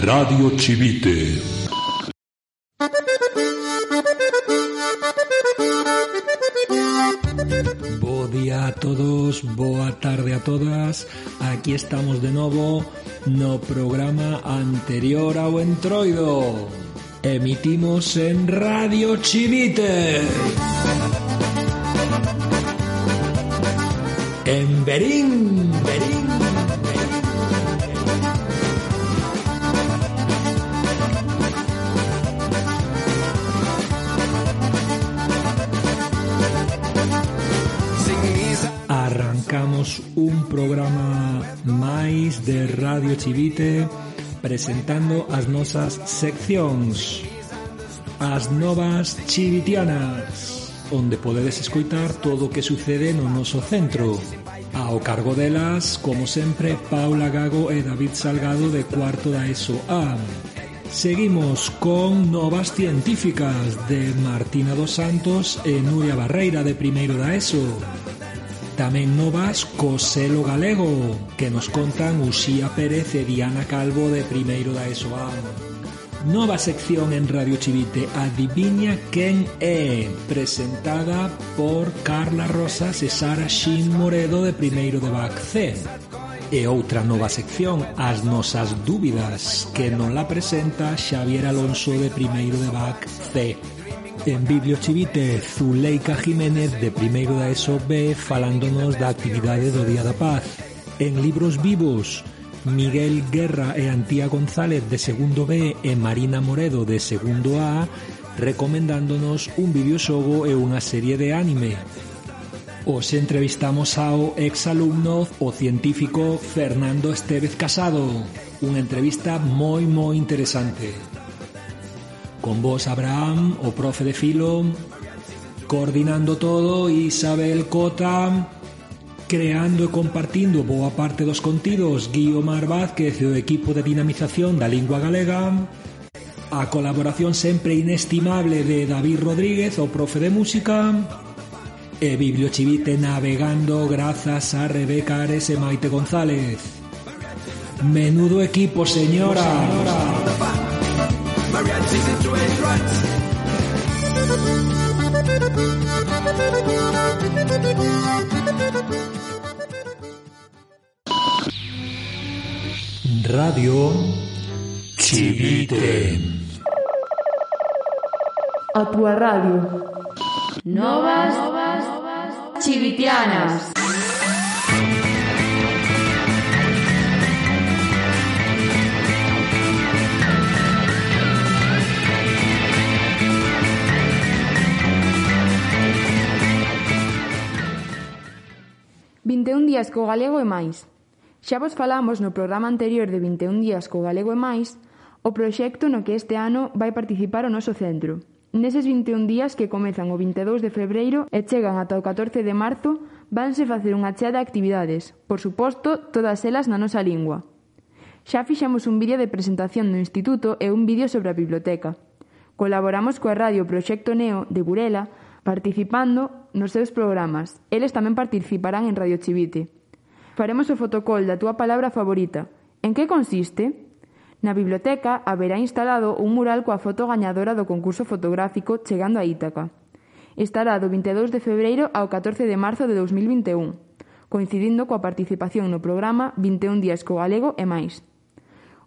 Radio Chivite. Bo día a todos, boa tarde a todas. Aquí estamos de novo no programa anterior ao Entroido. Emitimos en Radio Chivite. En Berín, Berín. Comezamos un programa máis de Radio Chivite presentando as nosas seccións. As novas chivitianas onde podedes escoitar todo o que sucede no noso centro. Ao cargo delas, como sempre, Paula Gago e David Salgado de cuarto da ESO A. Seguimos con Novas Científicas de Martina dos Santos e Nuria Barreira de primeiro da ESO tamén novas co selo galego, que nos contan Uxía Pérez e Diana Calvo de Primeiro da ESOA. Nova sección en Radio Chivite, Adivinha quen é, presentada por Carla Rosas e Sara Xin Moredo de Primeiro de Bacce. E outra nova sección, As nosas dúbidas, que non la presenta Xavier Alonso de Primeiro de Bac C. En Bibliochivite, Zuleika Jiménez de primeiro da ESO B falándonos da actividade do Día da Paz. En Libros Vivos, Miguel Guerra e Antía González de segundo B e Marina Moredo de segundo A recomendándonos un videoxogo e unha serie de anime. Os entrevistamos ao exalumno o científico Fernando Estevez Casado. Unha entrevista moi moi interesante. Con vos Abraham, o profe de filo, coordinando todo, Isabel Cota, creando e compartindo boa parte dos contidos Guiomar Vázquez e o equipo de dinamización da lingua galega a colaboración sempre inestimable de David Rodríguez, o profe de música e Bibliochivite navegando grazas a Rebeca Ares e Maite González. Menudo equipo, señora, señora. Radio Chivite. A túa radio. Novas, Novas Chivitianas. 21 días co galego e máis. Xa vos falamos no programa anterior de 21 días co galego e máis o proxecto no que este ano vai participar o noso centro. Neses 21 días que comezan o 22 de febreiro e chegan ata o 14 de marzo, vanse facer unha chea de actividades, por suposto, todas elas na nosa lingua. Xa fixemos un vídeo de presentación do Instituto e un vídeo sobre a biblioteca. Colaboramos coa radio Proxecto Neo de Burela participando nos seus programas. Eles tamén participarán en Radio Chivite. Faremos o fotocol da túa palabra favorita. En que consiste? Na biblioteca haberá instalado un mural coa foto gañadora do concurso fotográfico Chegando a Ítaca. Estará do 22 de febreiro ao 14 de marzo de 2021, coincidindo coa participación no programa 21 días co galego e máis.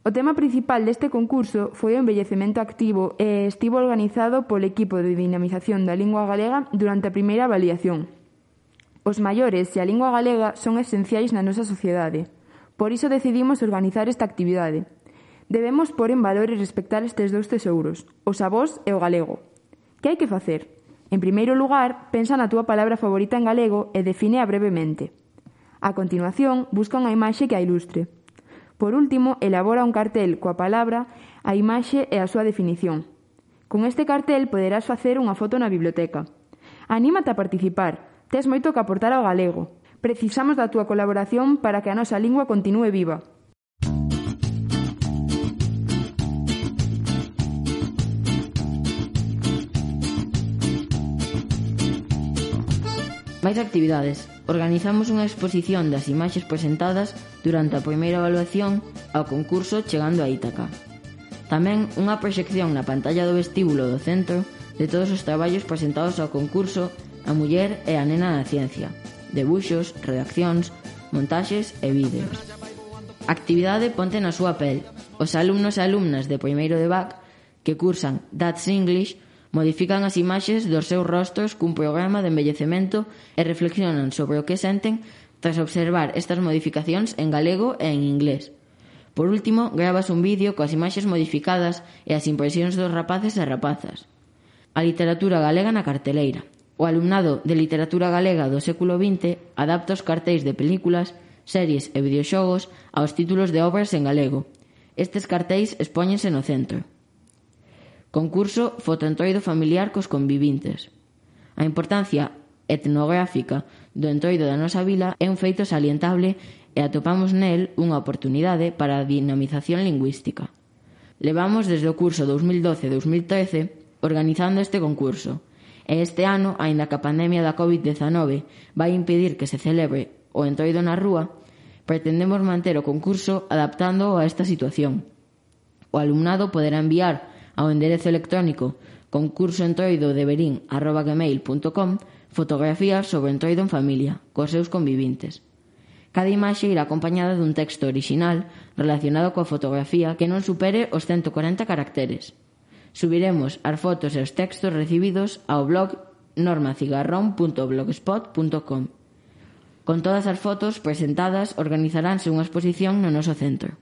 O tema principal deste concurso foi o envellecemento activo e estivo organizado polo equipo de dinamización da lingua galega durante a primeira avaliación. Os maiores e a lingua galega son esenciais na nosa sociedade. Por iso decidimos organizar esta actividade. Debemos pôr en valor e respectar estes dous tesouros, o avós e o galego. Que hai que facer? En primeiro lugar, pensa na túa palabra favorita en galego e defínea brevemente. A continuación, busca unha imaxe que a ilustre. Por último, elabora un cartel coa palabra, a imaxe e a súa definición. Con este cartel poderás facer unha foto na biblioteca. Anímate a participar. Tes moito que aportar ao galego. Precisamos da túa colaboración para que a nosa lingua continúe viva. Máis actividades. Organizamos unha exposición das imaxes presentadas durante a primeira evaluación ao concurso Chegando a Ítaca. Tamén unha proxección na pantalla do vestíbulo do centro de todos os traballos presentados ao concurso A muller e a nena na ciencia. Debuxos, redaccións, montaxes e vídeos. Actividade Ponte na súa pel. Os alumnos e alumnas de primeiro de BAC que cursan That's English modifican as imaxes dos seus rostros cun programa de embellecemento e reflexionan sobre o que senten tras observar estas modificacións en galego e en inglés. Por último, gravas un vídeo coas imaxes modificadas e as impresións dos rapaces e rapazas. A literatura galega na carteleira. O alumnado de literatura galega do século XX adapta os cartéis de películas, series e videoxogos aos títulos de obras en galego. Estes cartéis expóñense no centro. Concurso Fotoentroido familiar cos convivintes. A importancia etnográfica do entroido da nosa vila é un feito salientable e atopamos nel unha oportunidade para a dinamización lingüística. Levamos desde o curso 2012-2013 organizando este concurso, e este ano, aínda que a pandemia da COVID-19 vai impedir que se celebre o entroido na rúa, pretendemos manter o concurso adaptándoo a esta situación. O alumnado poderá enviar ao enderezo electrónico concursoentroidodeberín.com fotografías sobre o entroido en familia, cos seus convivintes. Cada imaxe irá acompañada dun texto orixinal relacionado coa fotografía que non supere os 140 caracteres. Subiremos as fotos e os textos recibidos ao blog normacigarrón.blogspot.com. Con todas as fotos presentadas, organizaránse unha exposición no noso centro.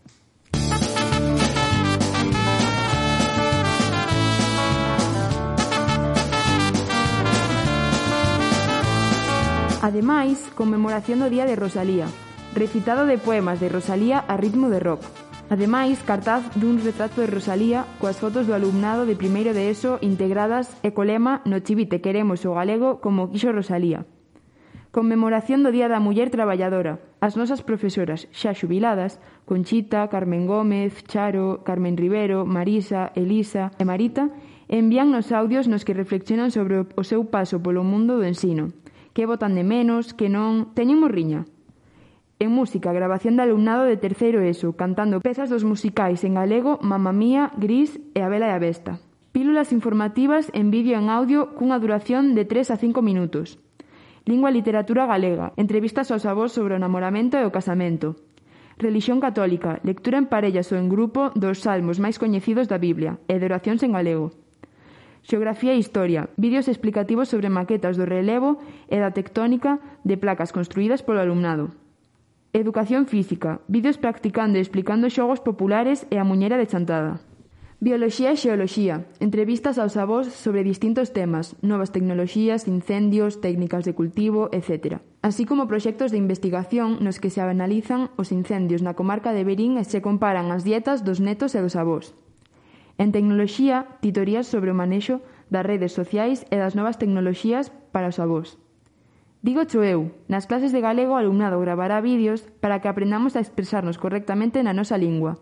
Ademais, conmemoración do Día de Rosalía, recitado de poemas de Rosalía a ritmo de rock. Ademais, cartaz dun retrato de Rosalía coas fotos do alumnado de primeiro de ESO integradas e colema no chivite queremos o galego como quixo Rosalía. Conmemoración do Día da Muller Traballadora. As nosas profesoras xa xubiladas, Conchita, Carmen Gómez, Charo, Carmen Rivero, Marisa, Elisa e Marita, envían nos audios nos que reflexionan sobre o seu paso polo mundo do ensino que botan de menos, que non... Teñen morriña. En música, grabación de alumnado de terceiro ESO, cantando pezas dos musicais en galego Mamma Mía, Gris e A Vela e a Besta. Pílulas informativas en vídeo e en audio cunha duración de 3 a 5 minutos. Lingua e literatura galega, entrevistas aos avós sobre o namoramento e o casamento. Relixión católica, lectura en parellas ou en grupo dos salmos máis coñecidos da Biblia e de oracións en galego. Xeografía e historia, vídeos explicativos sobre maquetas do relevo e da tectónica de placas construídas polo alumnado. Educación física, vídeos practicando e explicando xogos populares e a muñera de chantada. Bioloxía e xeoloxía, entrevistas aos avós sobre distintos temas, novas tecnoloxías, incendios, técnicas de cultivo, etc. Así como proxectos de investigación nos que se analizan os incendios na comarca de Berín e se comparan as dietas dos netos e dos avós. En tecnoloxía, titorías sobre o manexo das redes sociais e das novas tecnoloxías para os avós. Dígocho eu, nas clases de galego o alumnado gravará vídeos para que aprendamos a expresarnos correctamente na nosa lingua.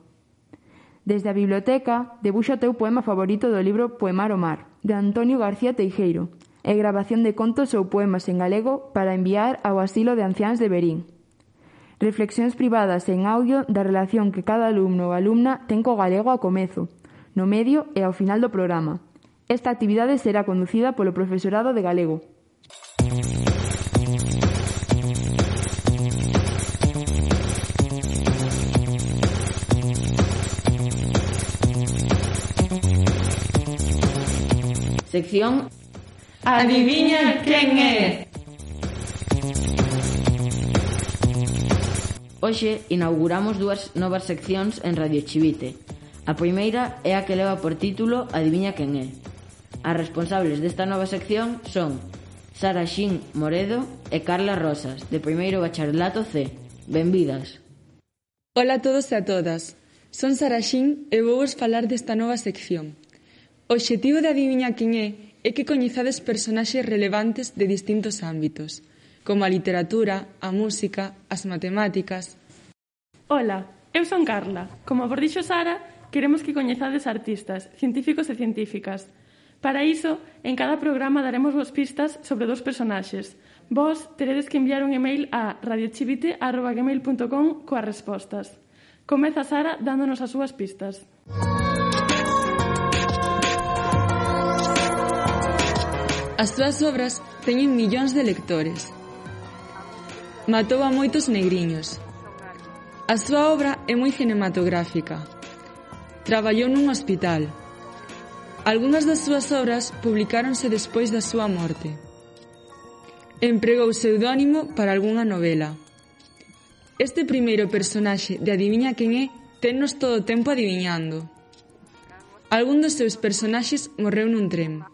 Desde a biblioteca, debuxa o teu poema favorito do libro Poemar o Mar, de Antonio García Teijeiro, e grabación de contos ou poemas en galego para enviar ao asilo de anciáns de Berín. Reflexións privadas en audio da relación que cada alumno ou alumna ten co galego a comezo, no medio e ao final do programa. Esta actividade será conducida polo profesorado de galego. Sección Adivinha quen é? Hoxe inauguramos dúas novas seccións en Radio Chivite, A primeira é a que leva por título Adivinha quen é. As responsables desta nova sección son Sara Xin Moredo e Carla Rosas, de primeiro bacharelato C. Benvidas. Ola a todos e a todas. Son Sara Xin e vou vos falar desta nova sección. O obxectivo de Adivinha quen é é que coñezades personaxes relevantes de distintos ámbitos, como a literatura, a música, as matemáticas... Ola, eu son Carla. Como vos dixo Sara, Queremos que coñezades artistas, científicos e científicas. Para iso, en cada programa daremos vos pistas sobre dous personaxes. Vos teredes que enviar un email a radiochivite.gmail.com coas respostas. Comeza Sara dándonos as súas pistas. As súas obras teñen millóns de lectores. Matou a moitos negriños. A súa obra é moi cinematográfica Traballou nun hospital. Algunhas das súas obras publicáronse despois da súa morte. Empregou pseudónimo para algunha novela. Este primeiro personaxe de Adivinha quen é tennos todo o tempo adiviñando. Algún dos seus personaxes morreu nun tren.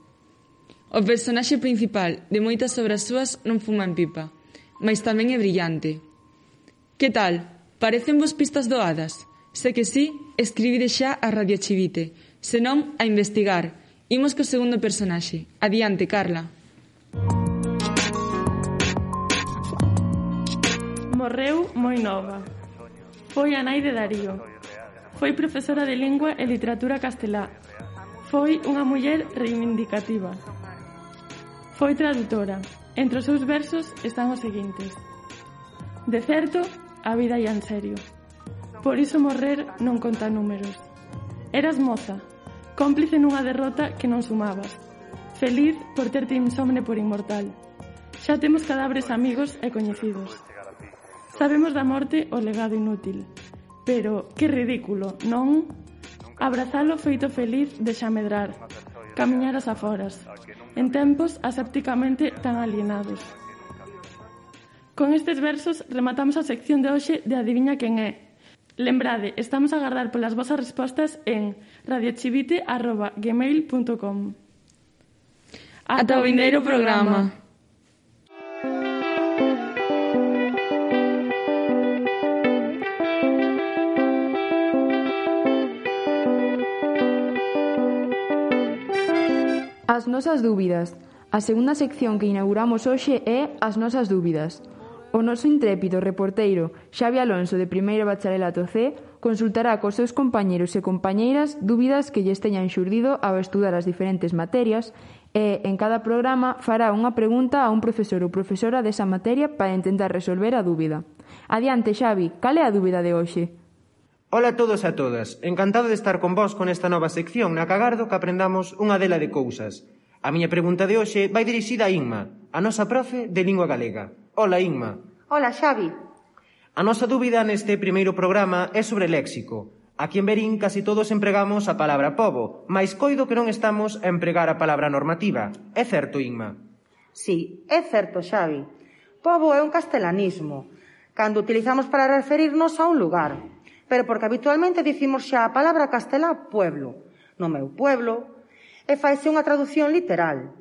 O personaxe principal de moitas obras súas non fuma en pipa, mais tamén é brillante. Que tal? Parecen vos pistas doadas? Se que si, escribide xa a Radio Chivite. Se non, a investigar. Imos co segundo personaxe. Adiante, Carla. Morreu moi nova. Foi a nai de Darío. Foi profesora de lingua e literatura castelá. Foi unha muller reivindicativa. Foi tradutora. Entre os seus versos están os seguintes. De certo, a vida ia en serio. Por iso morrer non conta números. Eras moza, cómplice nunha derrota que non sumabas. Feliz por terte insomne por inmortal. Xa temos cadáveres amigos e coñecidos. Sabemos da morte o legado inútil. Pero, que ridículo, non? Abrazalo feito feliz de xa medrar. Camiñar as aforas. En tempos asépticamente tan alienados. Con estes versos rematamos a sección de hoxe de Adiviña quen é, Lembrade, estamos a agardar polas vosas respostas en radiochivite.gmail.com Ata o vindeiro programa. As nosas dúbidas. A segunda sección que inauguramos hoxe é As nosas dúbidas. O noso intrépido reporteiro Xavi Alonso de primeiro bacharelato C consultará cos seus compañeiros e compañeiras dúbidas que lles teñan xurdido ao estudar as diferentes materias e, en cada programa, fará unha pregunta a un profesor ou profesora desa materia para intentar resolver a dúbida. Adiante, Xavi, cal é a dúbida de hoxe? Ola a todos e a todas. Encantado de estar con vós con esta nova sección na Cagardo que aprendamos unha dela de cousas. A miña pregunta de hoxe vai dirixida a Inma, a nosa profe de lingua galega. Ola, Inma. Ola, Xavi. A nosa dúbida neste primeiro programa é sobre léxico. Aquí en Berín casi todos empregamos a palabra pobo, mais coido que non estamos a empregar a palabra normativa. É certo, Inma? Sí, é certo, Xavi. Pobo é un castelanismo, cando utilizamos para referirnos a un lugar, pero porque habitualmente dicimos xa a palabra castelá pueblo, no meu pueblo, e faise unha traducción literal.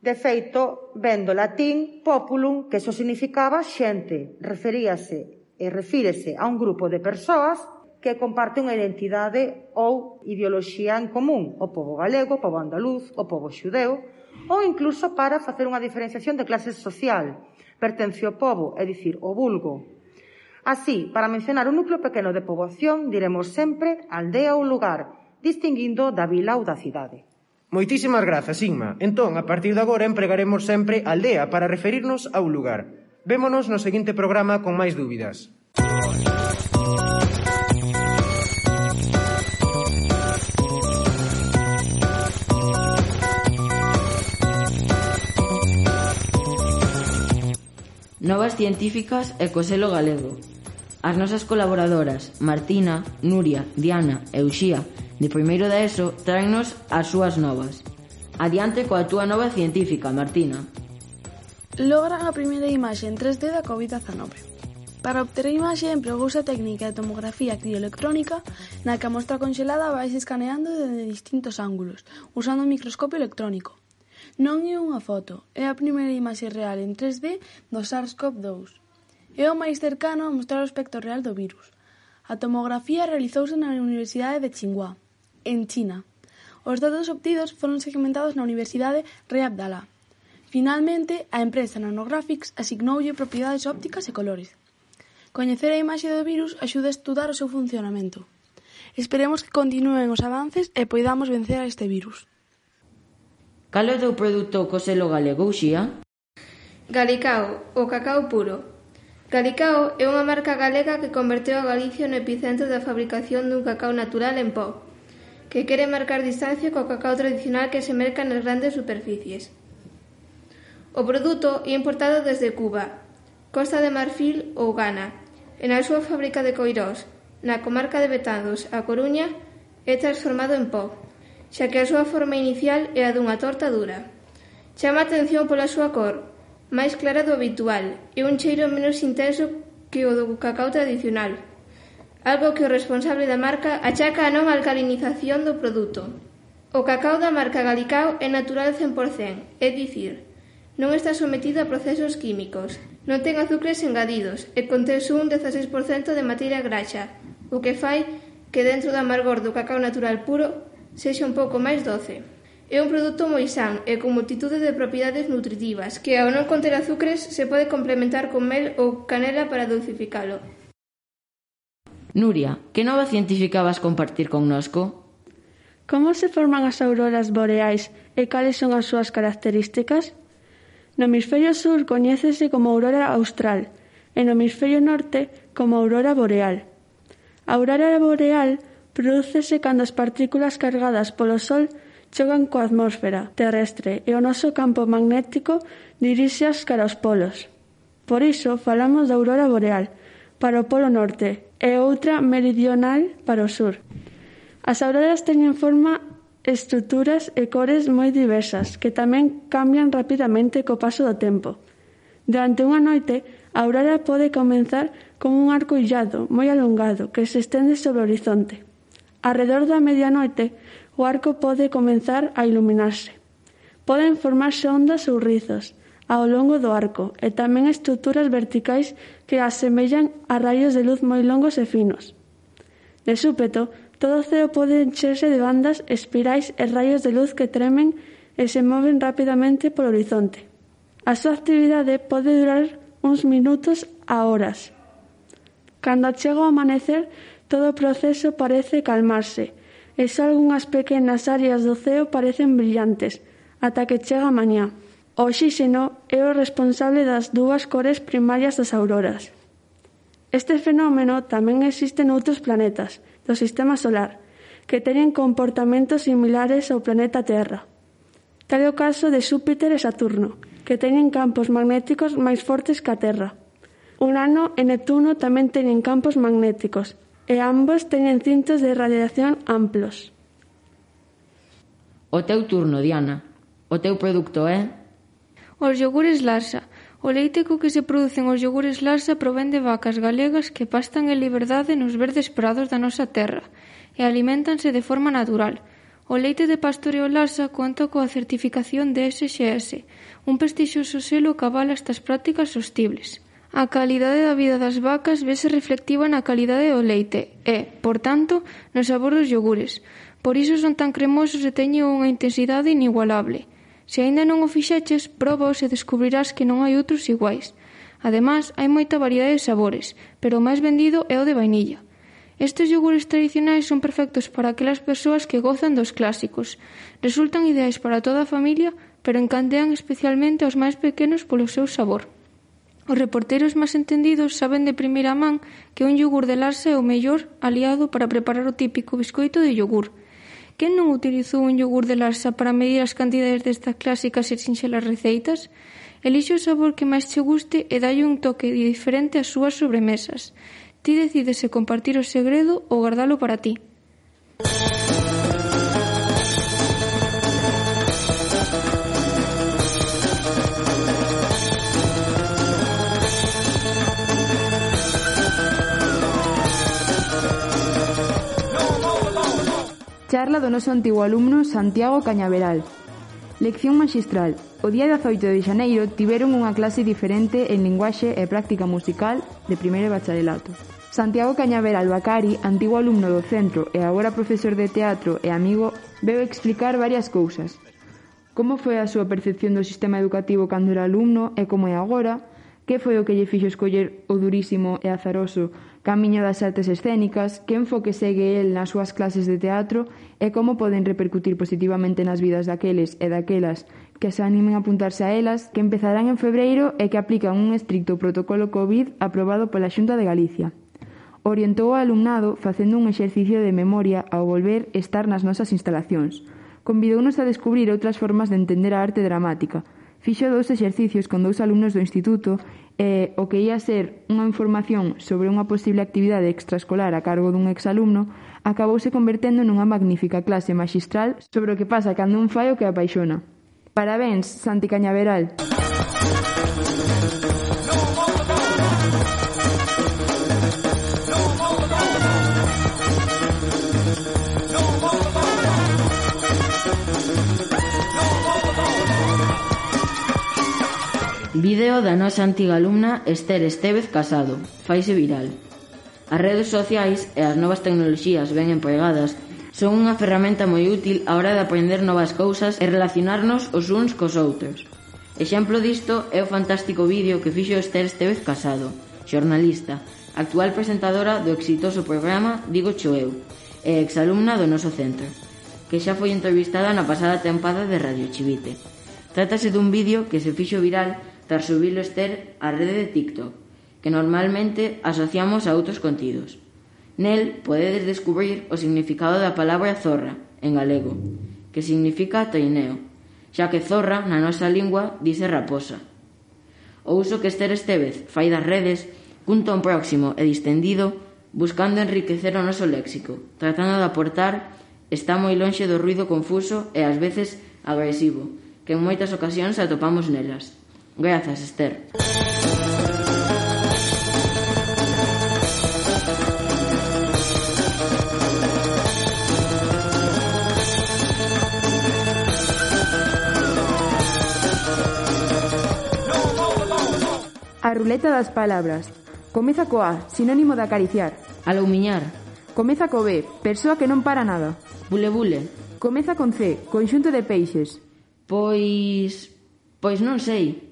De feito, vendo latín populum, que só significaba xente, referíase e refírese a un grupo de persoas que comparte unha identidade ou ideoloxía en común, o povo galego, o povo andaluz, o povo xudeu, ou incluso para facer unha diferenciación de clase social, pertence ao povo, é dicir, o vulgo. Así, para mencionar un núcleo pequeno de poboación, diremos sempre aldea ou lugar, distinguindo da vila ou da cidade. Moitísimas grazas, Inma. Entón, a partir de agora empregaremos sempre aldea para referirnos ao lugar. Vémonos no seguinte programa con máis dúbidas. Novas científicas e co selo galego. As nosas colaboradoras, Martina, Nuria, Diana e Uxía, de primeiro da ESO, traennos as súas novas. Adiante coa túa nova científica, Martina. Logran a primeira imaxe en 3D da COVID-19. Para obter a imaxe empregouse a técnica de tomografía crioelectrónica na que a mostra conxelada vai escaneando desde distintos ángulos, usando un microscopio electrónico. Non é unha foto, é a primeira imaxe real en 3D do SARS-CoV-2. É o máis cercano a mostrar o aspecto real do virus. A tomografía realizouse na Universidade de Tsinghua, en China. Os datos obtidos foron segmentados na Universidade Rei Abdalá. Finalmente, a empresa Nanographics asignoulle propiedades ópticas e colores. Coñecer a imaxe do virus axuda a estudar o seu funcionamento. Esperemos que continúen os avances e poidamos vencer a este virus. Cal é o teu produto co selo galego, Uxía? Galicao, o cacao puro, Galicao é unha marca galega que converteu a Galicia no epicentro da fabricación dun cacao natural en pó, que quere marcar distancia co cacao tradicional que se merca nas grandes superficies. O produto é importado desde Cuba, Costa de Marfil ou Ghana, e na súa fábrica de Coirós, na comarca de Betanzos, a Coruña, é transformado en pó, xa que a súa forma inicial é a dunha torta dura. Chama atención pola súa cor, máis clara do habitual e un cheiro menos intenso que o do cacao tradicional, algo que o responsable da marca achaca a non alcalinización do produto. O cacao da marca Galicao é natural 100%, é dicir, non está sometido a procesos químicos, non ten azúcares engadidos e contén un 16% de materia graxa, o que fai que dentro do amargor do cacao natural puro sexa un pouco máis doce. É un produto moi san e con multitude de propiedades nutritivas que, ao non conter azúcares, se pode complementar con mel ou canela para dulcificalo. Nuria, que nova científica vas compartir connosco? Como se forman as auroras boreais e cales son as súas características? No hemisferio sur coñécese como aurora austral e no hemisferio norte como aurora boreal. A aurora boreal prodúcese cando as partículas cargadas polo sol chocan coa atmósfera terrestre e o noso campo magnético diríxeas cara aos polos. Por iso falamos da aurora boreal para o polo norte e outra meridional para o sur. As auroras teñen forma, estruturas e cores moi diversas que tamén cambian rapidamente co paso do tempo. Durante unha noite, a aurora pode comenzar como un arco illado moi alongado que se estende sobre o horizonte. Arredor da medianoite, o arco pode comenzar a iluminarse. Poden formarse ondas ou rizos ao longo do arco e tamén estruturas verticais que asemellan a rayos de luz moi longos e finos. De súpeto, todo o ceo pode encherse de bandas, espirais e rayos de luz que tremen e se moven rapidamente polo horizonte. A súa actividade pode durar uns minutos a horas. Cando chega o amanecer, todo o proceso parece calmarse e só algunhas pequenas áreas do ceo parecen brillantes, ata que chega a mañá. O oxíxeno é o responsable das dúas cores primarias das auroras. Este fenómeno tamén existe noutros planetas do Sistema Solar, que teñen comportamentos similares ao planeta Terra. Tal é o caso de Xúpiter e Saturno, que teñen campos magnéticos máis fortes que a Terra. Urano e Neptuno tamén teñen campos magnéticos, e ambos teñen cintos de radiación amplos. O teu turno, Diana. O teu produto é... Os yogures Larsa. O leite co que se producen os yogures Larsa provén de vacas galegas que pastan en liberdade nos verdes prados da nosa terra e alimentanse de forma natural. O leite de pastoreo Larsa conta coa certificación de SGS, un prestixioso selo que avala estas prácticas sostibles. A calidade da vida das vacas vese reflectiva na calidade do leite e, por tanto, no sabor dos yogures. Por iso son tan cremosos e teñen unha intensidade inigualable. Se aínda non o fixeches, probaos e descubrirás que non hai outros iguais. Ademais, hai moita variedade de sabores, pero o máis vendido é o de vainilla. Estes yogures tradicionais son perfectos para aquelas persoas que gozan dos clásicos. Resultan ideais para toda a familia, pero encantean especialmente aos máis pequenos polo seu sabor. Os reporteros máis entendidos saben de primeira man que un yogur de Larsa é o mellor aliado para preparar o típico biscoito de yogur. Quen non utilizou un yogur de Larsa para medir as cantidades destas clásicas e sinxelas receitas? Elixe o sabor que máis che guste e dalle un toque diferente ás súas sobremesas. Ti decides se compartir o segredo ou guardalo para ti. Charla do noso antigo alumno Santiago Cañaveral. Lección magistral. O día 18 de xaneiro tiveron unha clase diferente en linguaxe e práctica musical de primeiro bacharelato. Santiago Cañaveral Bacari, antigo alumno do centro e agora profesor de teatro e amigo, veu explicar varias cousas. Como foi a súa percepción do sistema educativo cando era alumno e como é agora? Que foi o que lle fixo escoller o durísimo e azaroso Camiño das artes escénicas, que enfoque segue el nas súas clases de teatro e como poden repercutir positivamente nas vidas daqueles e daquelas que se animen a apuntarse a elas, que empezarán en febreiro e que aplican un estricto protocolo COVID aprobado pola Xunta de Galicia. Orientou o alumnado facendo un exercicio de memoria ao volver estar nas nosas instalacións. Convidounos a descubrir outras formas de entender a arte dramática, Fixo dous exercicios con dous alumnos do instituto e o que ia ser unha información sobre unha posible actividade extraescolar a cargo dun exalumno acabouse convertendo nunha magnífica clase magistral sobre o que pasa cando un fai o que apaixona. Parabéns, Santi Cañaveral. Vídeo da nosa antiga alumna Esther Estevez Casado. Faise viral. As redes sociais e as novas tecnoloxías ben empregadas son unha ferramenta moi útil á hora de aprender novas cousas e relacionarnos os uns cos outros. Exemplo disto é o fantástico vídeo que fixo Esther Estevez Casado, xornalista, actual presentadora do exitoso programa Digo Choeu e exalumna do noso centro, que xa foi entrevistada na pasada tempada de Radio Chivite. Trátase dun vídeo que se fixo viral tras subilo Esther á rede de TikTok, que normalmente asociamos a outros contidos. Nel podedes descubrir o significado da palabra zorra, en galego, que significa taineo, xa que zorra na nosa lingua dice raposa. O uso que Esther Estevez fai das redes cun ton próximo e distendido buscando enriquecer o noso léxico, tratando de aportar está moi lonxe do ruido confuso e ás veces agresivo, que en moitas ocasións atopamos nelas. Grazas, Esther. A ruleta das palabras. Comeza co A, sinónimo de acariciar. Alumiñar. Comeza co B, persoa que non para nada. Bule bule. Comeza con C, conxunto de peixes. Pois... Pois non sei.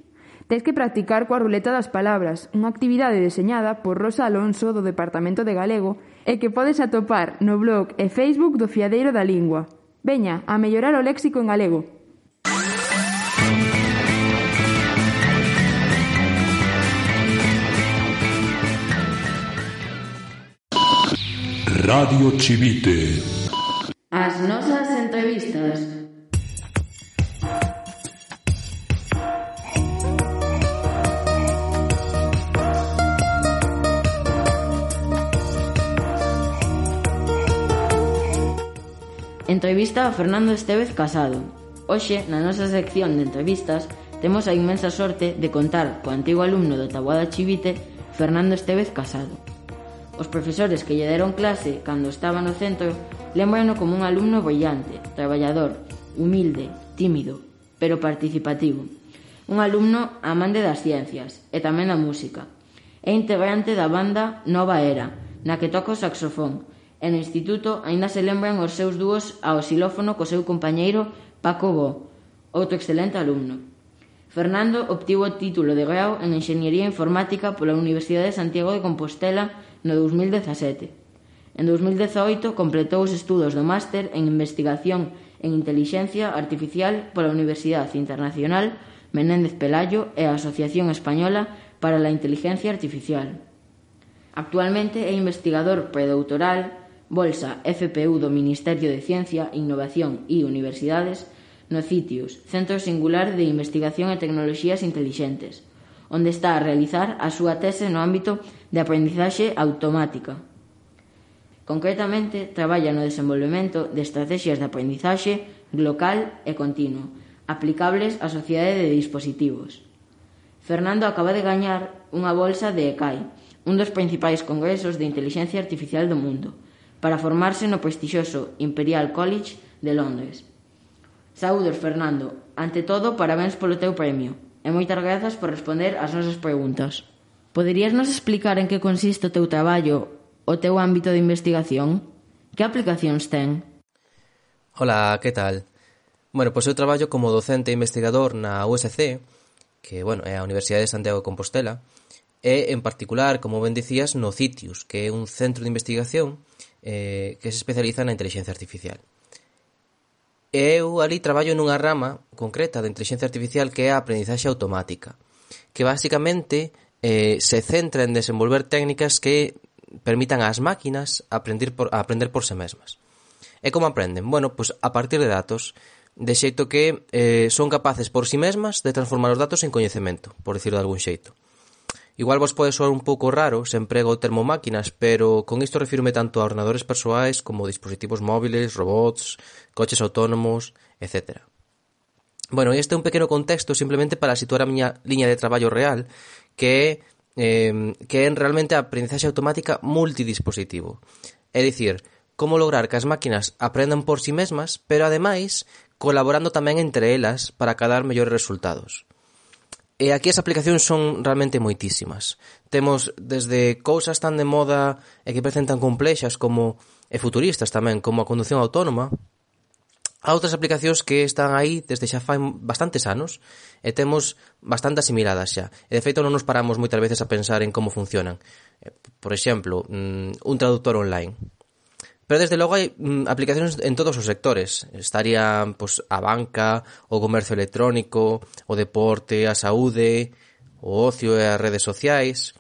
Tes que practicar coa ruleta das palabras, unha actividade deseñada por Rosa Alonso do Departamento de Galego e que podes atopar no blog e Facebook do Fiadeiro da Lingua. Veña, a mellorar o léxico en galego. Radio Chivite. As nosas entrevistas Entrevista a Fernando Estevez Casado. Hoxe, na nosa sección de entrevistas, temos a inmensa sorte de contar co antigo alumno do Taboada Chivite, Fernando Estevez Casado. Os profesores que lle deron clase cando estaba no centro lembrano como un alumno brillante, traballador, humilde, tímido, pero participativo. Un alumno amante das ciencias e tamén da música. É integrante da banda Nova Era, na que toca o saxofón, e no instituto aínda se lembran os seus dúos ao xilófono co seu compañeiro Paco Bo, outro excelente alumno. Fernando obtivo o título de grau en Enxeñería Informática pola Universidade de Santiago de Compostela no 2017. En 2018 completou os estudos do máster en Investigación en Inteligencia Artificial pola Universidade Internacional Menéndez Pelayo e a Asociación Española para la Inteligencia Artificial. Actualmente é investigador predoutoral Bolsa FPU do Ministerio de Ciencia, Innovación e Universidades no CITIUS, Centro Singular de Investigación e Tecnoloxías Intelixentes, onde está a realizar a súa tese no ámbito de aprendizaxe automática. Concretamente, traballa no desenvolvemento de estrategias de aprendizaxe local e continuo, aplicables á sociedade de dispositivos. Fernando acaba de gañar unha bolsa de ECAI, un dos principais congresos de inteligencia artificial do mundo, para formarse no prestixioso Imperial College de Londres. Saúdos, Fernando. Ante todo, parabéns polo teu premio e moitas grazas por responder ás nosas preguntas. Poderías nos explicar en que consiste o teu traballo, o teu ámbito de investigación? Que aplicacións ten? Hola, que tal? Bueno, pois eu traballo como docente e investigador na USC, que, bueno, é a Universidade de Santiago de Compostela, e, en particular, como ben dicías, no CITIUS, que é un centro de investigación eh, que se especializa na inteligencia artificial. E eu ali traballo nunha rama concreta de inteligencia artificial que é a aprendizaxe automática, que basicamente eh, se centra en desenvolver técnicas que permitan ás máquinas aprender por, aprender por se mesmas. E como aprenden? Bueno, pois a partir de datos, de xeito que eh, son capaces por si sí mesmas de transformar os datos en coñecemento, por decirlo de algún xeito. Igual vos pode soar un pouco raro se emprego o termo máquinas, pero con isto refirme tanto a ordenadores persoais como dispositivos móviles, robots, coches autónomos, etc. Bueno, este é un pequeno contexto simplemente para situar a miña liña de traballo real, que é eh, que é realmente a aprendizaxe automática multidispositivo. É dicir, como lograr que as máquinas aprendan por si sí mesmas, pero ademais colaborando tamén entre elas para cadar mellores resultados. E aquí as aplicacións son realmente moitísimas. Temos desde cousas tan de moda e que parecen tan complexas como e futuristas tamén, como a conducción autónoma, a outras aplicacións que están aí desde xa fai bastantes anos e temos bastante asimiladas xa. E de feito non nos paramos moitas veces a pensar en como funcionan. Eh, por exemplo, mm, un traductor online Pero desde logo hai mm, aplicacións en todos os sectores. Estaría pois, a banca, o comercio electrónico, o deporte, a saúde, o ocio e as redes sociais.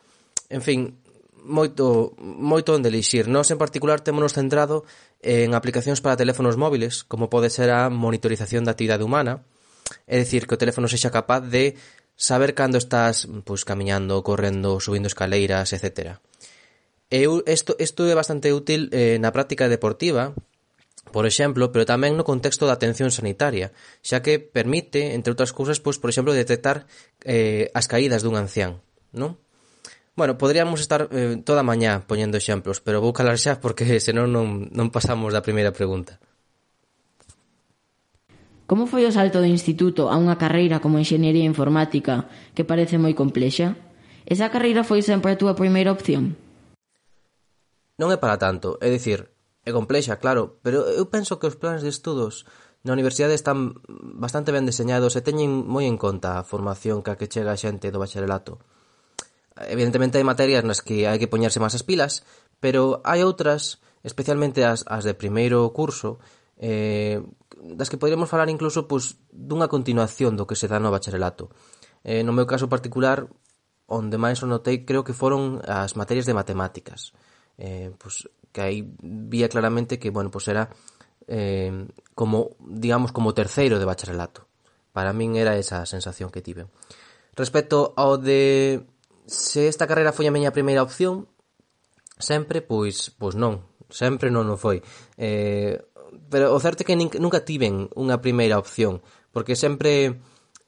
En fin, moito moito onde elixir. Nós en particular temos centrado en aplicacións para teléfonos móviles, como pode ser a monitorización da actividade humana, é dicir, que o teléfono sexa capaz de saber cando estás pois camiñando, correndo, subindo escaleiras, etcétera. E eu, isto, isto é bastante útil eh, na práctica deportiva, por exemplo, pero tamén no contexto da atención sanitaria, xa que permite, entre outras cousas, pois, por exemplo, detectar eh, as caídas dun ancián, non? Bueno, podríamos estar eh, toda a mañá poñendo exemplos, pero vou calar xa porque senón non, non pasamos da primeira pregunta. Como foi o salto do instituto a unha carreira como Enxeñería Informática, que parece moi complexa? Esa carreira foi sempre a túa primeira opción? Non é para tanto, é dicir, é complexa, claro, pero eu penso que os plans de estudos na universidade están bastante ben deseñados e teñen moi en conta a formación que a que chega a xente do bacharelato. Evidentemente hai materias nas que hai que poñerse máis as pilas, pero hai outras, especialmente as, as de primeiro curso, eh, das que poderemos falar incluso pois, dunha continuación do que se dá no bacharelato. Eh, no meu caso particular, onde máis o notei creo que foron as materias de matemáticas eh, pues que aí vía claramente que, bueno, pues era eh, como, digamos, como terceiro de bacharelato. Para min era esa a sensación que tive. Respecto ao de se esta carreira foi a miña primeira opción, sempre, pois, pois non, sempre non o foi. Eh, pero o certo é que nin, nunca tiven unha primeira opción, porque sempre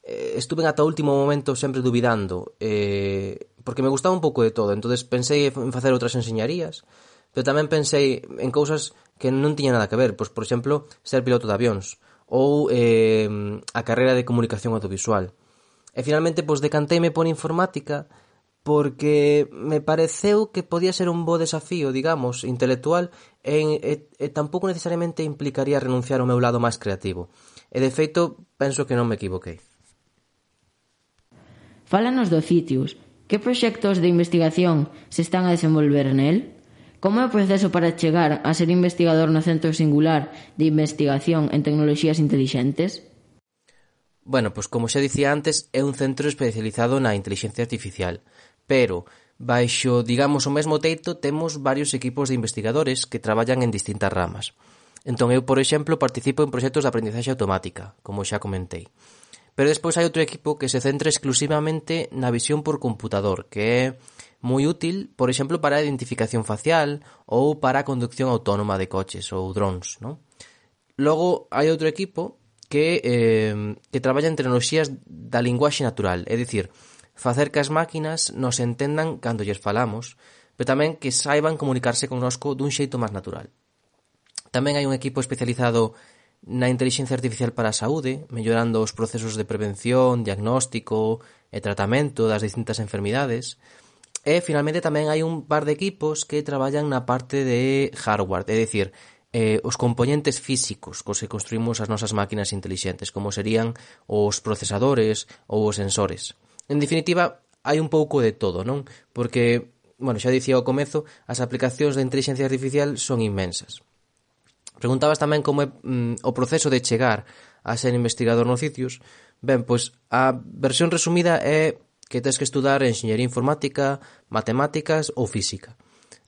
eh, estuve ata o último momento sempre duvidando, eh, porque me gustaba un pouco de todo, entonces pensei en facer outras enseñarías, pero tamén pensei en cousas que non tiña nada que ver, pois por exemplo, ser piloto de avións ou eh, a carreira de comunicación audiovisual. E finalmente pois decanteime por informática porque me pareceu que podía ser un bo desafío, digamos, intelectual e, e, e tampouco necesariamente implicaría renunciar ao meu lado máis creativo. E de feito, penso que non me equivoquei. Fálanos do CITIUS. Que proxectos de investigación se están a desenvolver nel? Como é o proceso para chegar a ser investigador no Centro Singular de Investigación en Tecnoloxías Intelixentes? Bueno, pois como xa dicía antes, é un centro especializado na inteligencia artificial, pero baixo, digamos, o mesmo teito temos varios equipos de investigadores que traballan en distintas ramas. Entón eu, por exemplo, participo en proxectos de aprendizaxe automática, como xa comentei. Pero despois hai outro equipo que se centra exclusivamente na visión por computador, que é moi útil, por exemplo, para a identificación facial ou para a conducción autónoma de coches ou drones, non? Logo, hai outro equipo que, eh, que traballa en tecnoloxías da linguaxe natural, é dicir, facer que as máquinas nos entendan cando lles falamos, pero tamén que saiban comunicarse connosco dun xeito máis natural. Tamén hai un equipo especializado na intelixencia artificial para a saúde, mellorando os procesos de prevención, diagnóstico e tratamento das distintas enfermidades. E, finalmente, tamén hai un par de equipos que traballan na parte de hardware, é dicir, eh, os componentes físicos cos que construímos as nosas máquinas intelixentes, como serían os procesadores ou os sensores. En definitiva, hai un pouco de todo, non? Porque, bueno, xa dicía ao comezo, as aplicacións de inteligencia artificial son inmensas. Preguntabas tamén como é mm, o proceso de chegar a ser investigador nos sitios. Ben, pois a versión resumida é que tens que estudar enxeñería informática, matemáticas ou física.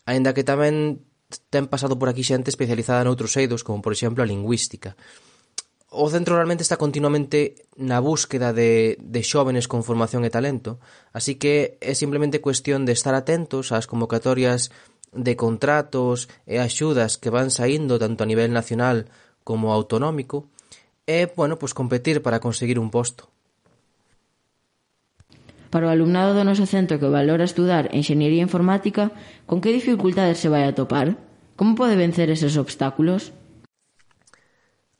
Aínda que tamén ten pasado por aquí xente especializada noutros eidos, como por exemplo a lingüística. O centro realmente está continuamente na búsqueda de, de xóvenes con formación e talento, así que é simplemente cuestión de estar atentos ás convocatorias de contratos e axudas que van saindo tanto a nivel nacional como autonómico e, bueno, pois competir para conseguir un posto. Para o alumnado do noso centro que valora estudar Enxeñería Informática, con que dificultades se vai a topar? Como pode vencer eses obstáculos?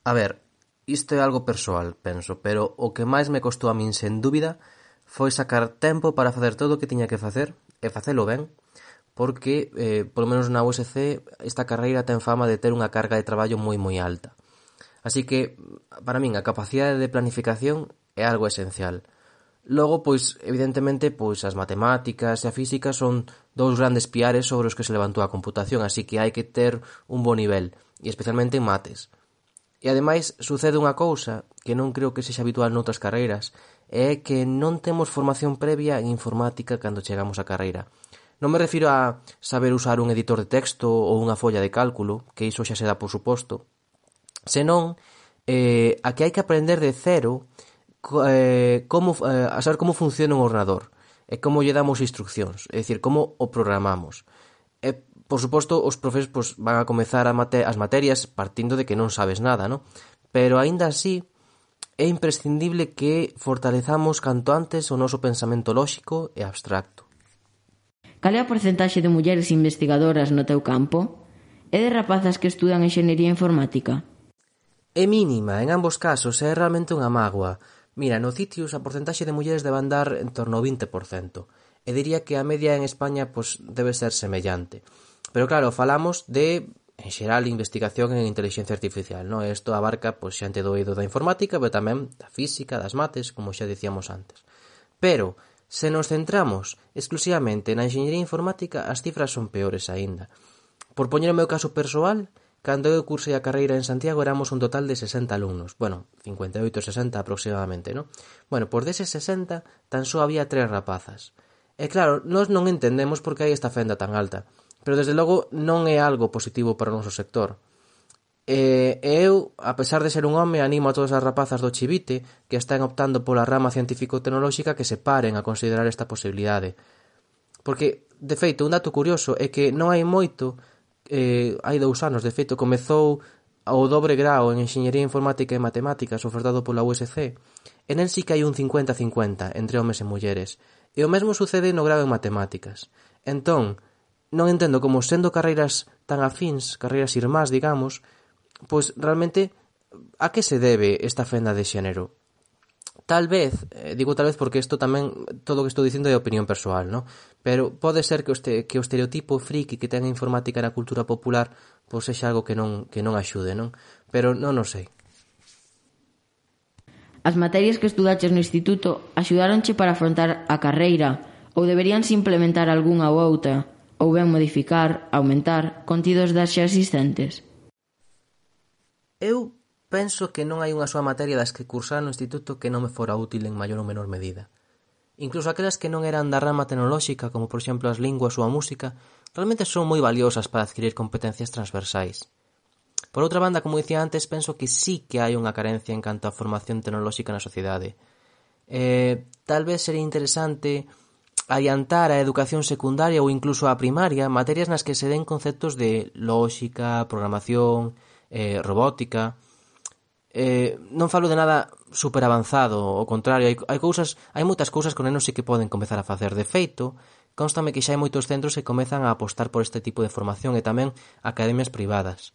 A ver, isto é algo persoal, penso, pero o que máis me costou a min sen dúbida foi sacar tempo para facer todo o que tiña que facer e facelo ben porque, eh, polo menos na USC, esta carreira ten fama de ter unha carga de traballo moi moi alta. Así que, para min, a capacidade de planificación é algo esencial. Logo, pois, evidentemente, pois as matemáticas e a física son dous grandes piares sobre os que se levantou a computación, así que hai que ter un bo nivel, e especialmente en mates. E ademais sucede unha cousa que non creo que sexa habitual noutras carreiras, é que non temos formación previa en informática cando chegamos á carreira. Non me refiro a saber usar un editor de texto ou unha folla de cálculo, que iso xa se dá por suposto, senón eh, a que hai que aprender de cero eh, como, eh, a saber como funciona un ordenador e como lle damos instruccións, é dicir, como o programamos. E, por suposto, os profes pois, van a comezar a mate as materias partindo de que non sabes nada, no? pero aínda así é imprescindible que fortalezamos canto antes o noso pensamento lóxico e abstracto. Cal é a porcentaxe de mulleres investigadoras no teu campo? É de rapazas que estudan enxenería informática? É mínima, en ambos casos, é realmente unha mágoa. Mira, no Citius a porcentaxe de mulleres debe andar en torno ao 20%. E diría que a media en España pois, debe ser semellante. Pero claro, falamos de en xeral investigación en inteligencia artificial, non? Isto abarca pois, xente do eido da informática, pero tamén da física, das mates, como xa dicíamos antes. Pero, Se nos centramos exclusivamente na enxeñería informática as cifras son peores aínda. Por poñer o meu caso persoal, cando eu cursei a carreira en Santiago éramos un total de 60 alumnos. Bueno, 58 60 aproximadamente, non? Bueno, por deses 60 tan só había tres rapazas. E claro, nós non entendemos por que hai esta fenda tan alta, pero desde logo non é algo positivo para o noso sector. E, eu, a pesar de ser un home, animo a todas as rapazas do Chivite que están optando pola rama científico-tecnolóxica que se paren a considerar esta posibilidade. Porque, de feito, un dato curioso é que non hai moito, eh, hai dous anos, de feito, comezou o dobre grao en Enxeñería Informática e Matemáticas ofertado pola USC, en el sí que hai un 50-50 entre homes e mulleres, e o mesmo sucede no grao en Matemáticas. Entón, non entendo como sendo carreiras tan afíns, carreiras irmás, digamos, pois realmente a que se debe esta fenda de xénero? Tal vez, eh, digo tal vez porque isto tamén todo o que estou dicindo é opinión persoal, ¿no? Pero pode ser que o, este, que o estereotipo friki que ten a informática na cultura popular pois sexa algo que non que non axude, non? Pero non o sei. As materias que estudaches no instituto axudáronche para afrontar a carreira ou deberían implementar algunha ou outra ou ben modificar, aumentar contidos das xa existentes. Eu penso que non hai unha soa materia das que cursar no instituto que non me fora útil en maior ou menor medida. Incluso aquelas que non eran da rama tecnolóxica, como por exemplo as linguas ou a música, realmente son moi valiosas para adquirir competencias transversais. Por outra banda, como dicía antes, penso que sí que hai unha carencia en canto á formación tecnolóxica na sociedade. Eh, tal vez sería interesante adiantar a educación secundaria ou incluso a primaria materias nas que se den conceptos de lógica, programación, eh, robótica. Eh, non falo de nada super avanzado, ao contrario, hai, hai cousas, hai moitas cousas que nenos sí que poden comezar a facer. De feito, constame que xa hai moitos centros que comezan a apostar por este tipo de formación e tamén academias privadas.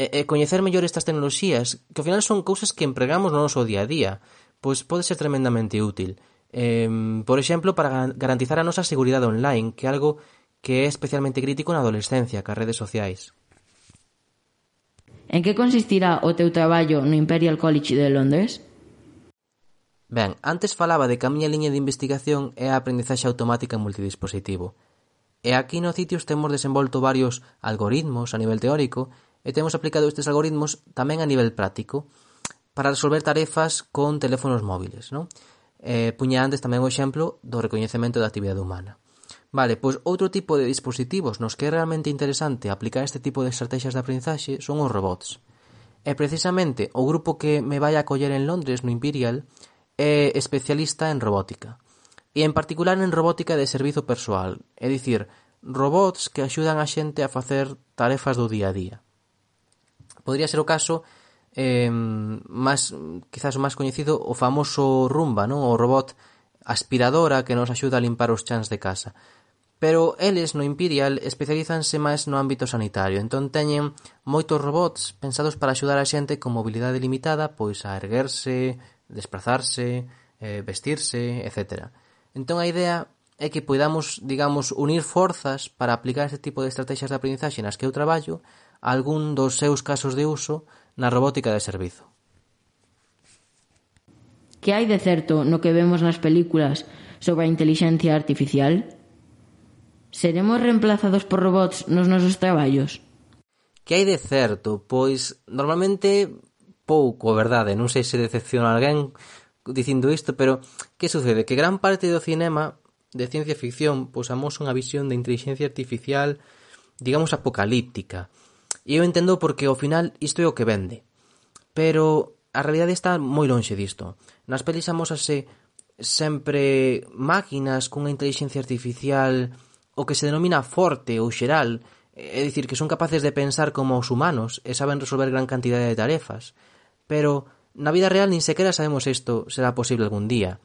E, e coñecer mellor estas tecnoloxías, que ao final son cousas que empregamos no noso día a día, pois pode ser tremendamente útil. Eh, por exemplo, para garantizar a nosa seguridade online, que é algo que é especialmente crítico na adolescencia, cas redes sociais. En que consistirá o teu traballo no Imperial College de Londres? Ben, antes falaba de que a miña liña de investigación é a aprendizaxe automática en multidispositivo. E aquí no Citius temos desenvolto varios algoritmos a nivel teórico e temos aplicado estes algoritmos tamén a nivel práctico para resolver tarefas con teléfonos móviles, non? Eh, puña antes tamén o exemplo do recoñecemento da actividade humana. Vale, pois outro tipo de dispositivos nos que é realmente interesante aplicar este tipo de estrategias de aprendizaxe son os robots. E precisamente o grupo que me vai a en Londres no Imperial é especialista en robótica. E en particular en robótica de servizo persoal, é dicir, robots que axudan a xente a facer tarefas do día a día. Podría ser o caso eh, máis, quizás o máis coñecido, o famoso Rumba, non? o robot aspiradora que nos axuda a limpar os chans de casa pero eles no Imperial especializanse máis no ámbito sanitario, entón teñen moitos robots pensados para axudar a xente con mobilidade limitada pois a erguerse, desplazarse, eh, vestirse, etc. Entón a idea é que poidamos, digamos, unir forzas para aplicar este tipo de estrategias de aprendizaxe nas que eu traballo a algún dos seus casos de uso na robótica de servizo. Que hai de certo no que vemos nas películas sobre a inteligencia artificial? Seremos reemplazados por robots nos nosos traballos? Que hai de certo, pois normalmente pouco, verdade, non sei se decepciona alguén dicindo isto, pero que sucede? Que gran parte do cinema de ciencia ficción pois amosa unha visión de inteligencia artificial digamos apocalíptica. E eu entendo porque ao final isto é o que vende. Pero a realidade está moi lonxe disto. Nas pelis amosase sempre máquinas cunha inteligencia artificial o que se denomina forte ou xeral, é dicir, que son capaces de pensar como os humanos e saben resolver gran cantidade de tarefas. Pero na vida real nin sequera sabemos isto será posible algún día.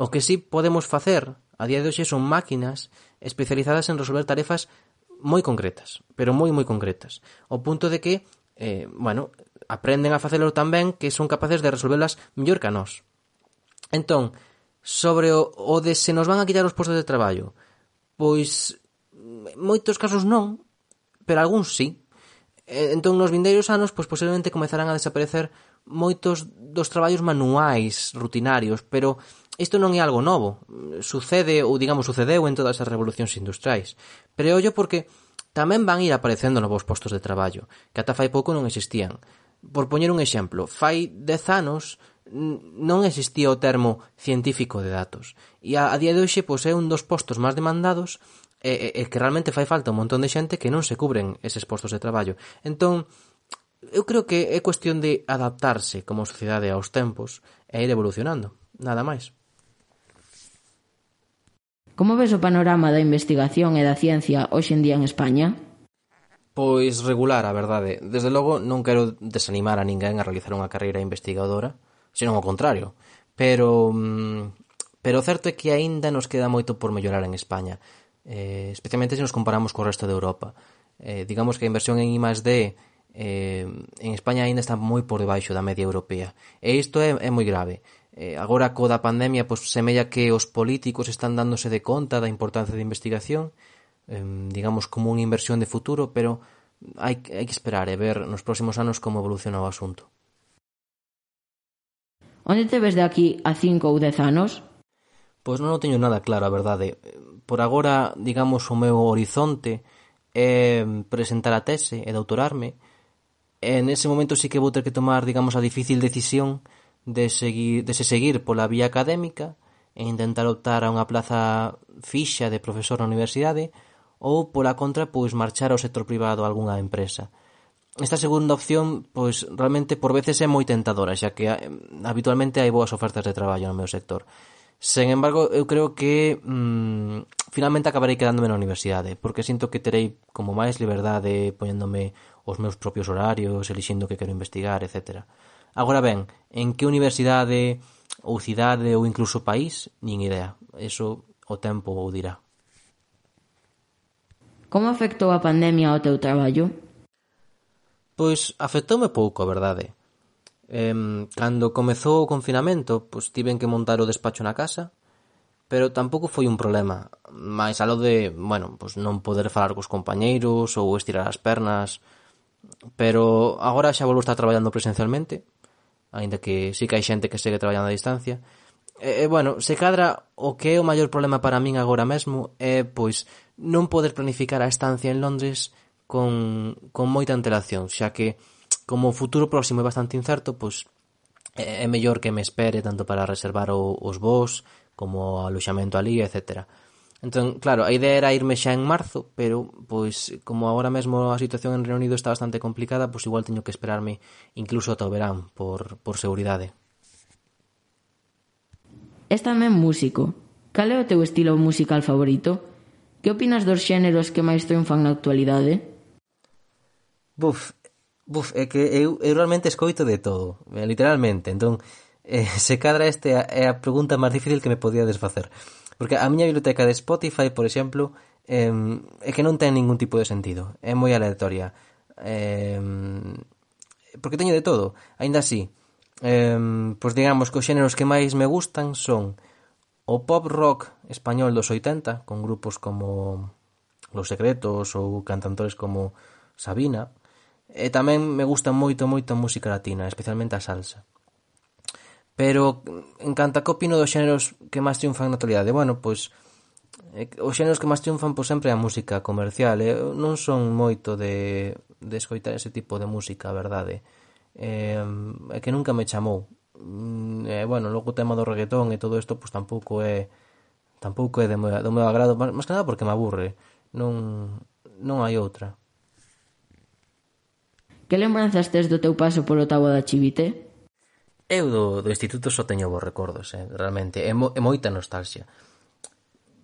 O que sí podemos facer a día de hoxe son máquinas especializadas en resolver tarefas moi concretas, pero moi moi concretas, ao punto de que eh, bueno, aprenden a facelo tamén que son capaces de resolverlas mellor que a nós. Entón, sobre o, o de se nos van a quitar os postos de traballo, Pois moitos casos non, pero algúns sí. Entón, nos vindeiros anos, pois posiblemente comezarán a desaparecer moitos dos traballos manuais, rutinarios, pero isto non é algo novo. Sucede, ou digamos, sucedeu en todas as revolucións industriais. Pero ollo porque tamén van ir aparecendo novos postos de traballo, que ata fai pouco non existían. Por poñer un exemplo, fai dez anos non existía o termo científico de datos e a, a día de hoxe pois, é un dos postos máis demandados e, e, e que realmente fai falta un montón de xente que non se cubren eses postos de traballo. Entón, eu creo que é cuestión de adaptarse como sociedade aos tempos e ir evolucionando, nada máis. Como ves o panorama da investigación e da ciencia hoxe en día en España? Pois regular, a verdade. Desde logo non quero desanimar a ninguén a realizar unha carreira investigadora, senón ao contrario. Pero mm, pero o certo é que aínda nos queda moito por mellorar en España, eh, especialmente se nos comparamos co resto de Europa. Eh, digamos que a inversión en I+, D eh, en España aínda está moi por debaixo da media europea. E isto é, é moi grave. Eh, agora co da pandemia, pois semella que os políticos están dándose de conta da importancia da investigación digamos, como unha inversión de futuro, pero hai, hai que esperar e ver nos próximos anos como evoluciona o asunto. Onde te ves de aquí a 5 ou 10 anos? Pois non o teño nada claro, a verdade. Por agora, digamos, o meu horizonte é presentar a tese e doutorarme. E nese momento sí que vou ter que tomar, digamos, a difícil decisión de, seguir, de se seguir pola vía académica e intentar optar a unha plaza fixa de profesor na universidade ou, pola contra, pois marchar ao sector privado a algunha empresa. Esta segunda opción, pois realmente por veces é moi tentadora, xa que eh, habitualmente hai boas ofertas de traballo no meu sector. Sen embargo, eu creo que mmm, finalmente acabarei quedándome na universidade, porque sinto que terei como máis liberdade poñéndome os meus propios horarios, elixindo que quero investigar, etc. Agora ben, en que universidade ou cidade ou incluso país, nin idea. Eso o tempo o dirá. Como afectou a pandemia ao teu traballo? Pois afectoume pouco, a verdade. Eh, cando comezou o confinamento, pois tiven que montar o despacho na casa, pero tampouco foi un problema. Mais alo de, bueno, pois non poder falar cos compañeiros ou estirar as pernas, pero agora xa volvo a estar traballando presencialmente, aínda que sí que hai xente que segue traballando a distancia. E, e bueno, se cadra o que é o maior problema para min agora mesmo é pois non poder planificar a estancia en Londres con, con moita antelación, xa que como o futuro próximo é bastante incerto, pois eh, é mellor que me espere tanto para reservar o, os voos como o aloxamento ali, etcétera. Entón, claro, a idea era irme xa en marzo, pero, pois, como agora mesmo a situación en Reino Unido está bastante complicada, pois igual teño que esperarme incluso ata o verán, por, por seguridade. És tamén músico. Cal é o teu estilo musical favorito? Que opinas dos xéneros que máis triunfan na actualidade? Buf, buf, é que eu, eu realmente escoito de todo, eh, literalmente. Entón, eh, se cadra este é a pregunta máis difícil que me podía desfacer. Porque a miña biblioteca de Spotify, por exemplo, eh, é que non ten ningún tipo de sentido. É moi aleatoria. Eh, porque teño de todo. Aínda así, eh, pois digamos que os xéneros que máis me gustan son o pop rock español dos 80 con grupos como Los Secretos ou cantantores como Sabina e tamén me gusta moito moito a música latina, especialmente a salsa. Pero en canto a que opino dos xéneros que máis triunfan na actualidade, bueno, pois os xéneros que máis triunfan pois sempre é a música comercial, eh? non son moito de, de escoitar ese tipo de música, a verdade. Eh, é que nunca me chamou e, bueno, logo o tema do reggaetón e todo isto, pois tampouco é tampouco é de meu, do meu agrado, máis que nada porque me aburre. Non non hai outra. Que lembranzas tes do teu paso polo Tabo da Chivite? Eu do, do instituto só teño bons recordos, eh, realmente, é, mo, é moita nostalgia.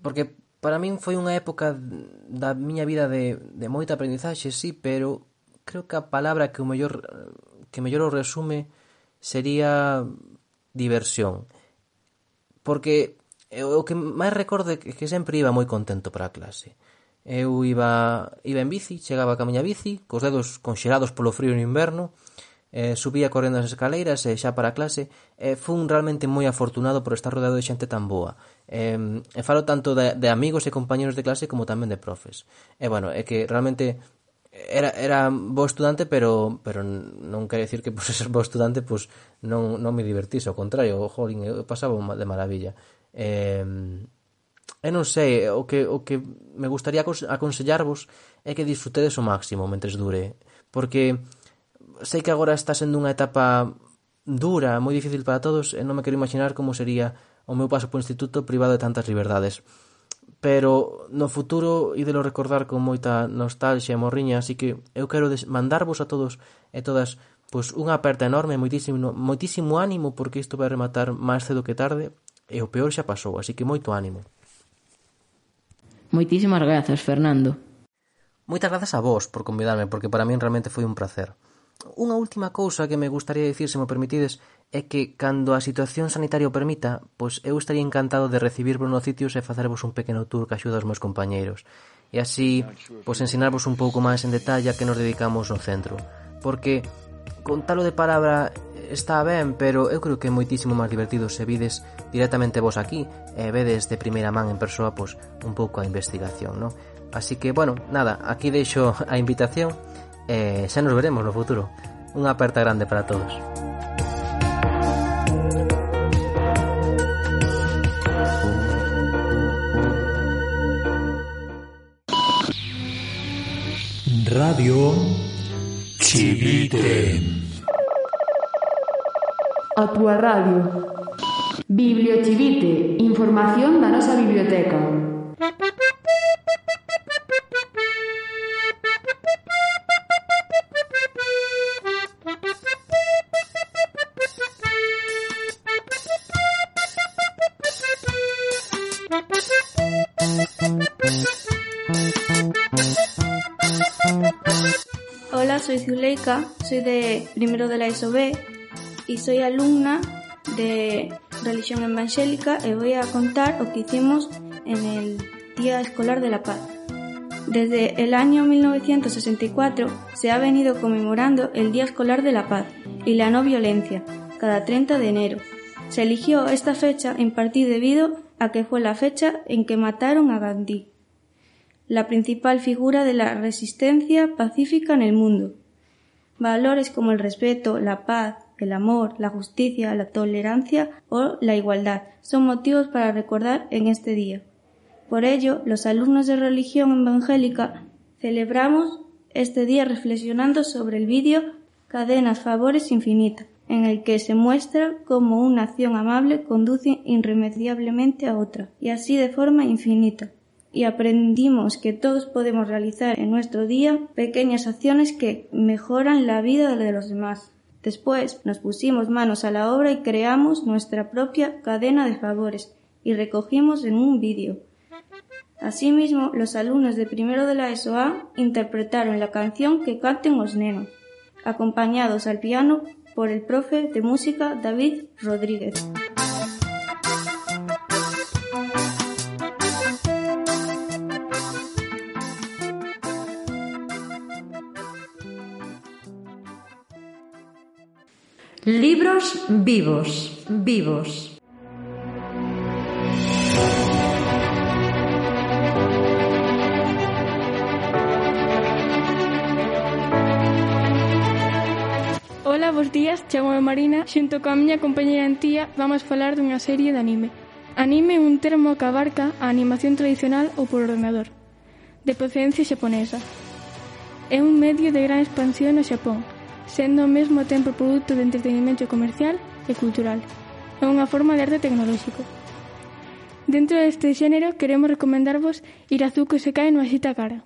Porque para min foi unha época da miña vida de, de moita aprendizaxe, sí, pero creo que a palabra que o mellor que mellor o resume sería diversión. Porque eh, o que máis recordo é que sempre iba moi contento para a clase. Eu iba, iba en bici, chegaba ca miña bici, cos dedos conxelados polo frío no inverno, eh, subía correndo as escaleiras e eh, xa para a clase, e eh, fun realmente moi afortunado por estar rodeado de xente tan boa. Eh, e falo tanto de, de amigos e compañeros de clase como tamén de profes. E eh, bueno, é que realmente era, era bo estudante, pero, pero non quere dicir que por pues, ser bo estudante pues, non, non me divertise, ao contrario, jolín, eu pasaba de maravilla. Eh, e non sei, o que, o que me gustaría aconsellarvos é que disfrutedes o máximo mentres dure, porque sei que agora está sendo unha etapa dura, moi difícil para todos, e non me quero imaginar como sería o meu paso por instituto privado de tantas liberdades pero no futuro ídelo recordar con moita nostalgia e morriña, así que eu quero mandarvos a todos e todas pois unha aperta enorme, moitísimo, moitísimo ánimo porque isto vai rematar máis cedo que tarde e o peor xa pasou, así que moito ánimo. Moitísimas grazas, Fernando. Moitas grazas a vos por convidarme, porque para min realmente foi un placer. Unha última cousa que me gustaría dicir, se me permitides, É que, cando a situación sanitaria o permita, pois eu estaría encantado de recibirvos no sitios e facervos un pequeno tour que axuda aos meus compañeiros. E así, pois ensinarvos un pouco máis en detalle a que nos dedicamos no centro. Porque, contalo de palabra está ben, pero eu creo que é moitísimo máis divertido se vides directamente vos aquí e vedes de primeira man en persoa pois un pouco a investigación, non? Así que, bueno, nada, aquí deixo a invitación e xa nos veremos no futuro. Unha aperta grande para todos. Radio Chivite. A túa radio. Bibliochivite, información da nosa biblioteca. Primero de la ESOB y soy alumna de religión evangélica y voy a contar lo que hicimos en el Día Escolar de la Paz. Desde el año 1964 se ha venido conmemorando el Día Escolar de la Paz y la no violencia, cada 30 de enero. Se eligió esta fecha en parte debido a que fue la fecha en que mataron a Gandhi, la principal figura de la resistencia pacífica en el mundo. Valores como el respeto, la paz, el amor, la justicia, la tolerancia o la igualdad son motivos para recordar en este día. Por ello, los alumnos de religión evangélica celebramos este día reflexionando sobre el vídeo Cadenas Favores Infinita, en el que se muestra cómo una acción amable conduce irremediablemente a otra, y así de forma infinita. Y aprendimos que todos podemos realizar en nuestro día pequeñas acciones que mejoran la vida de los demás. Después nos pusimos manos a la obra y creamos nuestra propia cadena de favores y recogimos en un vídeo. Asimismo, los alumnos de primero de la ESOA interpretaron la canción que canten los nenos, acompañados al piano por el profe de música David Rodríguez. Libros vivos, vivos. Ola, bos días, chamo Marina, xunto coa miña compañera Antía vamos falar dunha serie de anime. Anime é un termo que abarca a animación tradicional ou por ordenador, de procedencia xaponesa. É un medio de gran expansión no Xapón, sendo ao mesmo tempo produto de entretenimento comercial e cultural. É unha forma de arte tecnolóxico. Dentro deste xénero, queremos recomendarvos Irazuko se cae no Axita Cara.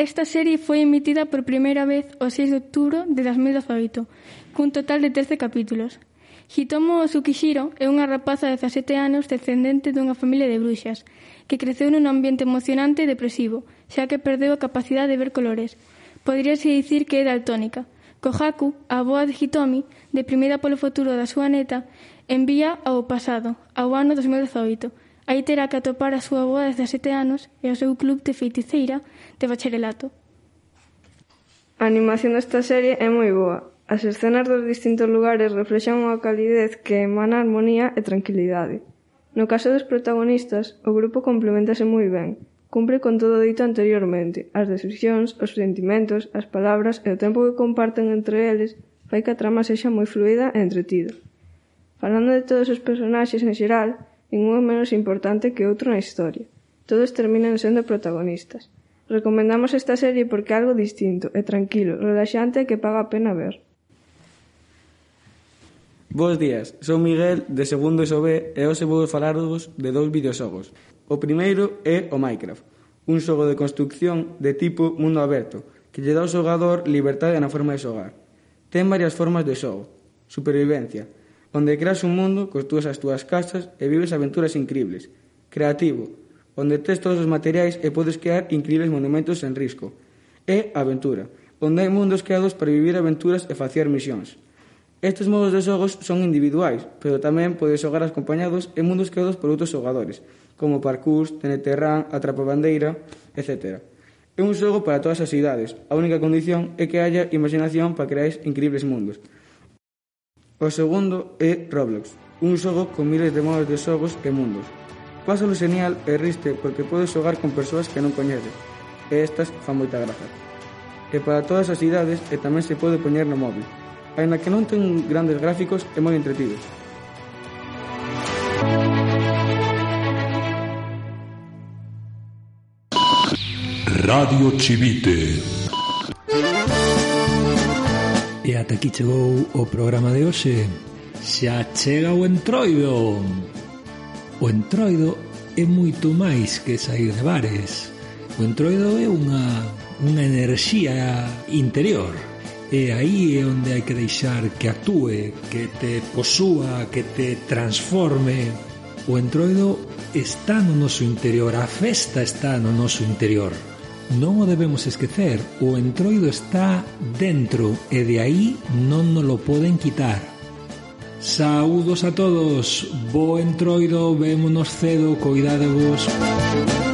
Esta serie foi emitida por primeira vez o 6 de outubro de 2018, cun total de 13 capítulos. Hitomo Tsukishiro é unha rapaza de 17 anos descendente dunha familia de bruxas, que creceu nun ambiente emocionante e depresivo, xa que perdeu a capacidade de ver colores. Poderíase dicir que é daltónica, Kohaku, a avoa de Hitomi, deprimida polo futuro da súa neta, envía ao pasado, ao ano 2018. Aí terá que atopar a súa avoa desde sete anos e o seu club de feiticeira de bacharelato. A animación desta serie é moi boa. As escenas dos distintos lugares reflexan unha calidez que emana armonía e tranquilidade. No caso dos protagonistas, o grupo complementase moi ben, Cumpre con todo dito anteriormente: as descricións, os sentimentos, as palabras e o tempo que comparten entre eles fai que a trama sexa moi fluida e entretida. Falando de todos os personaxes en xeral, ningún é menos importante que outro na historia. Todos terminan sendo protagonistas. Recomendamos esta serie porque é algo distinto, e tranquilo, relaxante e que paga a pena ver. Bos días, son Miguel de Segundo SOB e hoxe vou falarvos de dous videoxogos. O primeiro é o Minecraft, un xogo de construcción de tipo mundo aberto, que lle dá ao xogador libertade na forma de xogar. Ten varias formas de xogo. Supervivencia, onde creas un mundo, construas as túas casas e vives aventuras increíbles. Creativo, onde tes todos os materiais e podes crear increíbles monumentos sen risco. E aventura, onde hai mundos creados para vivir aventuras e facer misións. Estes modos de xogos son individuais, pero tamén podes xogar acompañados en mundos creados por outros xogadores, como parkour, TNT run, atrapabandeira, etc. É un xogo para todas as idades. A única condición é que haya imaginación para crear increíbles mundos. O segundo é Roblox, un xogo con miles de modos de xogos e mundos. Pásalo genial e riste porque podes xogar con persoas que non coñeces, e estas fan moita graza. E para todas as idades e tamén se pode poñer no móvil. Ainda que non ten grandes gráficos é moi entretido, Radio Chivite. E ata aquí chegou o programa de hoxe. Xa chega o entroido. O entroido é moito máis que sair de bares. O entroido é unha, unha enerxía interior. E aí é onde hai que deixar que actúe, que te posúa, que te transforme. O entroido está no noso interior, a festa está no noso interior non o debemos esquecer, o entroido está dentro e de aí non nos lo poden quitar. Saúdos a todos, bo entroido, vémonos cedo, coidadevos. vos.